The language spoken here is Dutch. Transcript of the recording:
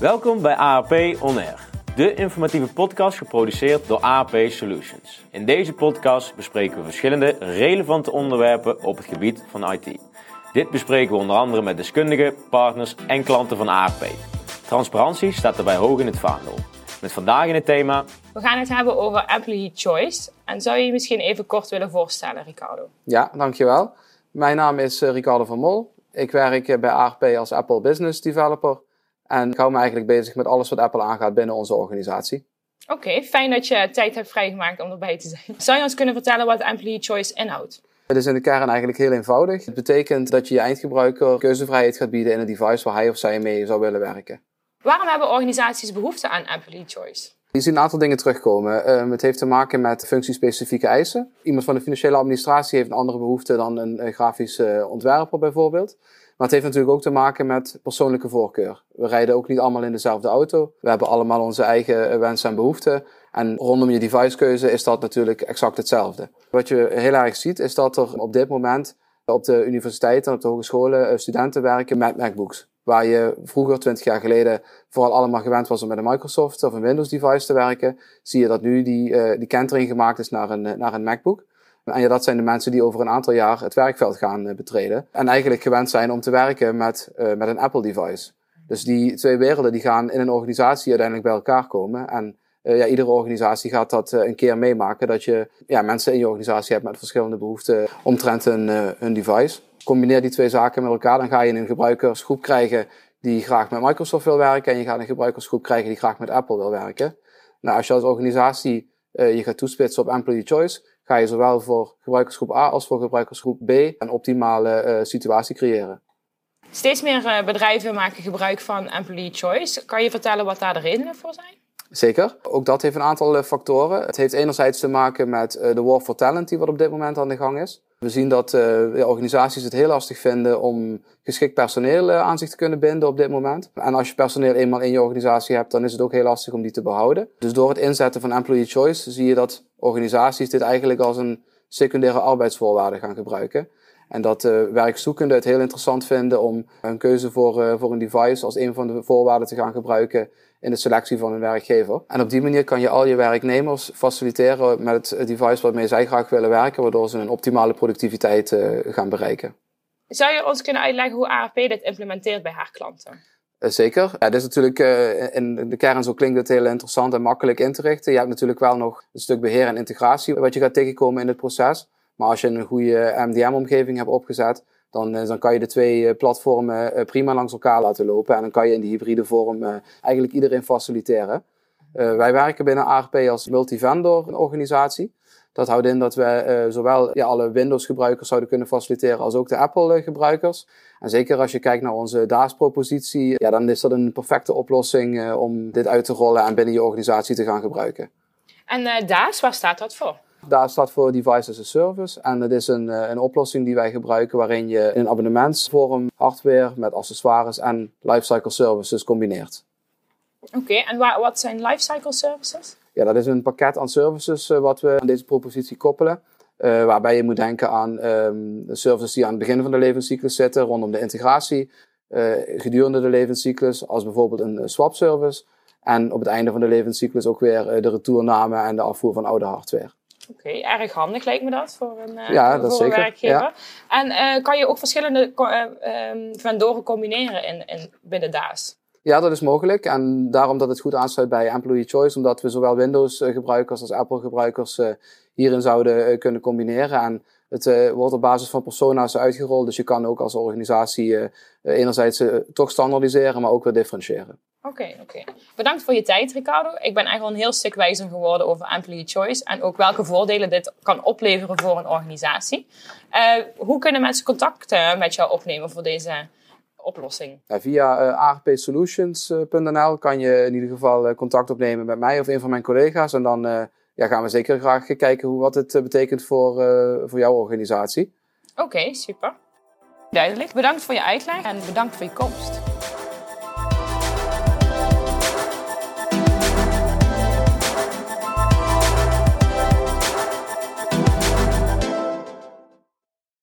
Welkom bij AAP On Air, de informatieve podcast geproduceerd door AAP Solutions. In deze podcast bespreken we verschillende relevante onderwerpen op het gebied van IT. Dit bespreken we onder andere met deskundigen, partners en klanten van AAP. Transparantie staat daarbij hoog in het vaandel. Met vandaag in het thema... We gaan het hebben over Employee Choice. En zou je je misschien even kort willen voorstellen, Ricardo? Ja, dankjewel. Mijn naam is eh, Ricardo van Mol. Ik werk eh, bij AAP als Apple Business Developer. En ik hou me eigenlijk bezig met alles wat Apple aangaat binnen onze organisatie. Oké, fijn dat je tijd hebt vrijgemaakt om erbij te zijn. Zou je ons kunnen vertellen wat Employee Choice inhoudt? Het is in de kern eigenlijk heel eenvoudig. Het betekent dat je je eindgebruiker keuzevrijheid gaat bieden in een device waar hij of zij mee zou willen werken. Waarom hebben organisaties behoefte aan Employee Choice? Je ziet een aantal dingen terugkomen. Um, het heeft te maken met functiespecifieke eisen. Iemand van de financiële administratie heeft een andere behoefte dan een, een grafische ontwerper bijvoorbeeld. Maar het heeft natuurlijk ook te maken met persoonlijke voorkeur. We rijden ook niet allemaal in dezelfde auto. We hebben allemaal onze eigen wensen en behoeften. En rondom je devicekeuze is dat natuurlijk exact hetzelfde. Wat je heel erg ziet is dat er op dit moment op de universiteiten en op de hogescholen eh, studenten werken met MacBooks. Waar je vroeger, 20 jaar geleden, vooral allemaal gewend was om met een Microsoft of een Windows device te werken, zie je dat nu die, uh, die kentering gemaakt is naar een, naar een MacBook. En ja, dat zijn de mensen die over een aantal jaar het werkveld gaan uh, betreden. En eigenlijk gewend zijn om te werken met, met een Apple device. Dus die twee werelden die gaan in een organisatie uiteindelijk bij elkaar komen. En uh, ja, iedere organisatie gaat dat een keer meemaken. Dat je ja, mensen in je organisatie hebt met verschillende behoeften omtrent hun device. Combineer die twee zaken met elkaar, dan ga je een gebruikersgroep krijgen die graag met Microsoft wil werken. En je gaat een gebruikersgroep krijgen die graag met Apple wil werken. Nou, als je als organisatie je gaat toespitsen op employee choice, ga je zowel voor gebruikersgroep A als voor gebruikersgroep B een optimale situatie creëren. Steeds meer bedrijven maken gebruik van employee choice. Kan je vertellen wat daar de redenen voor zijn? Zeker. Ook dat heeft een aantal uh, factoren. Het heeft enerzijds te maken met de war for talent die wat op dit moment aan de gang is. We zien dat uh, organisaties het heel lastig vinden om geschikt personeel aan zich te kunnen binden op dit moment. En als je personeel eenmaal in je organisatie hebt, dan is het ook heel lastig om die te behouden. Dus door het inzetten van employee choice zie je dat organisaties dit eigenlijk als een secundaire arbeidsvoorwaarde gaan gebruiken. En dat uh, werkzoekenden het heel interessant vinden om een keuze voor, uh, voor een device als een van de voorwaarden te gaan gebruiken in de selectie van een werkgever. En op die manier kan je al je werknemers faciliteren met het device waarmee zij graag willen werken, waardoor ze een optimale productiviteit uh, gaan bereiken. Zou je ons kunnen uitleggen hoe AFP dit implementeert bij haar klanten? Zeker. Ja, dit is natuurlijk uh, in de kern zo klinkt het heel interessant en makkelijk in te richten. Je hebt natuurlijk wel nog een stuk beheer en integratie wat je gaat tegenkomen in het proces. Maar als je een goede MDM-omgeving hebt opgezet, dan, dan kan je de twee platformen prima langs elkaar laten lopen. En dan kan je in die hybride vorm eigenlijk iedereen faciliteren. Wij werken binnen ARP als multivendor organisatie. Dat houdt in dat we zowel ja, alle Windows-gebruikers zouden kunnen faciliteren als ook de Apple-gebruikers. En zeker als je kijkt naar onze DAS-propositie, ja, dan is dat een perfecte oplossing om dit uit te rollen en binnen je organisatie te gaan gebruiken. En DAS, waar staat dat voor? DAS staat voor Device as a Service en het is een, een oplossing die wij gebruiken waarin je in abonnementsvorm hardware met accessoires en lifecycle services combineert. Oké, okay, en wat zijn lifecycle services? Ja, dat is een pakket aan services uh, wat we aan deze propositie koppelen. Uh, waarbij je moet denken aan um, services die aan het begin van de levenscyclus zitten, rondom de integratie, uh, gedurende de levenscyclus, als bijvoorbeeld een swap service. En op het einde van de levenscyclus ook weer de retourname en de afvoer van oude hardware. Oké, okay, erg handig lijkt me dat voor een, ja, voor dat een zeker. werkgever. Ja. En kan je ook verschillende um, vendoren combineren in, in, binnen DAS? Ja, dat is mogelijk. En daarom dat het goed aansluit bij Employee Choice, omdat we zowel Windows-gebruikers als Apple-gebruikers hierin zouden kunnen combineren. En het uh, wordt op basis van persona's uitgerold, dus je kan ook als organisatie enerzijds toch standaardiseren, maar ook weer differentiëren. Oké, okay, oké. Okay. Bedankt voor je tijd, Ricardo. Ik ben eigenlijk wel een heel stuk wijzer geworden over Employee Choice en ook welke voordelen dit kan opleveren voor een organisatie. hoe kunnen mensen contact met jou opnemen voor deze oplossing? Ja, via uh, arpsolutions.nl kan je in ieder geval contact opnemen met mij of een van mijn collega's. En dan ja, gaan we zeker graag kijken hoe, wat het betekent voor, voor jouw organisatie. Oké, super. Duidelijk. Bedankt voor je uitleg en bedankt voor je komst.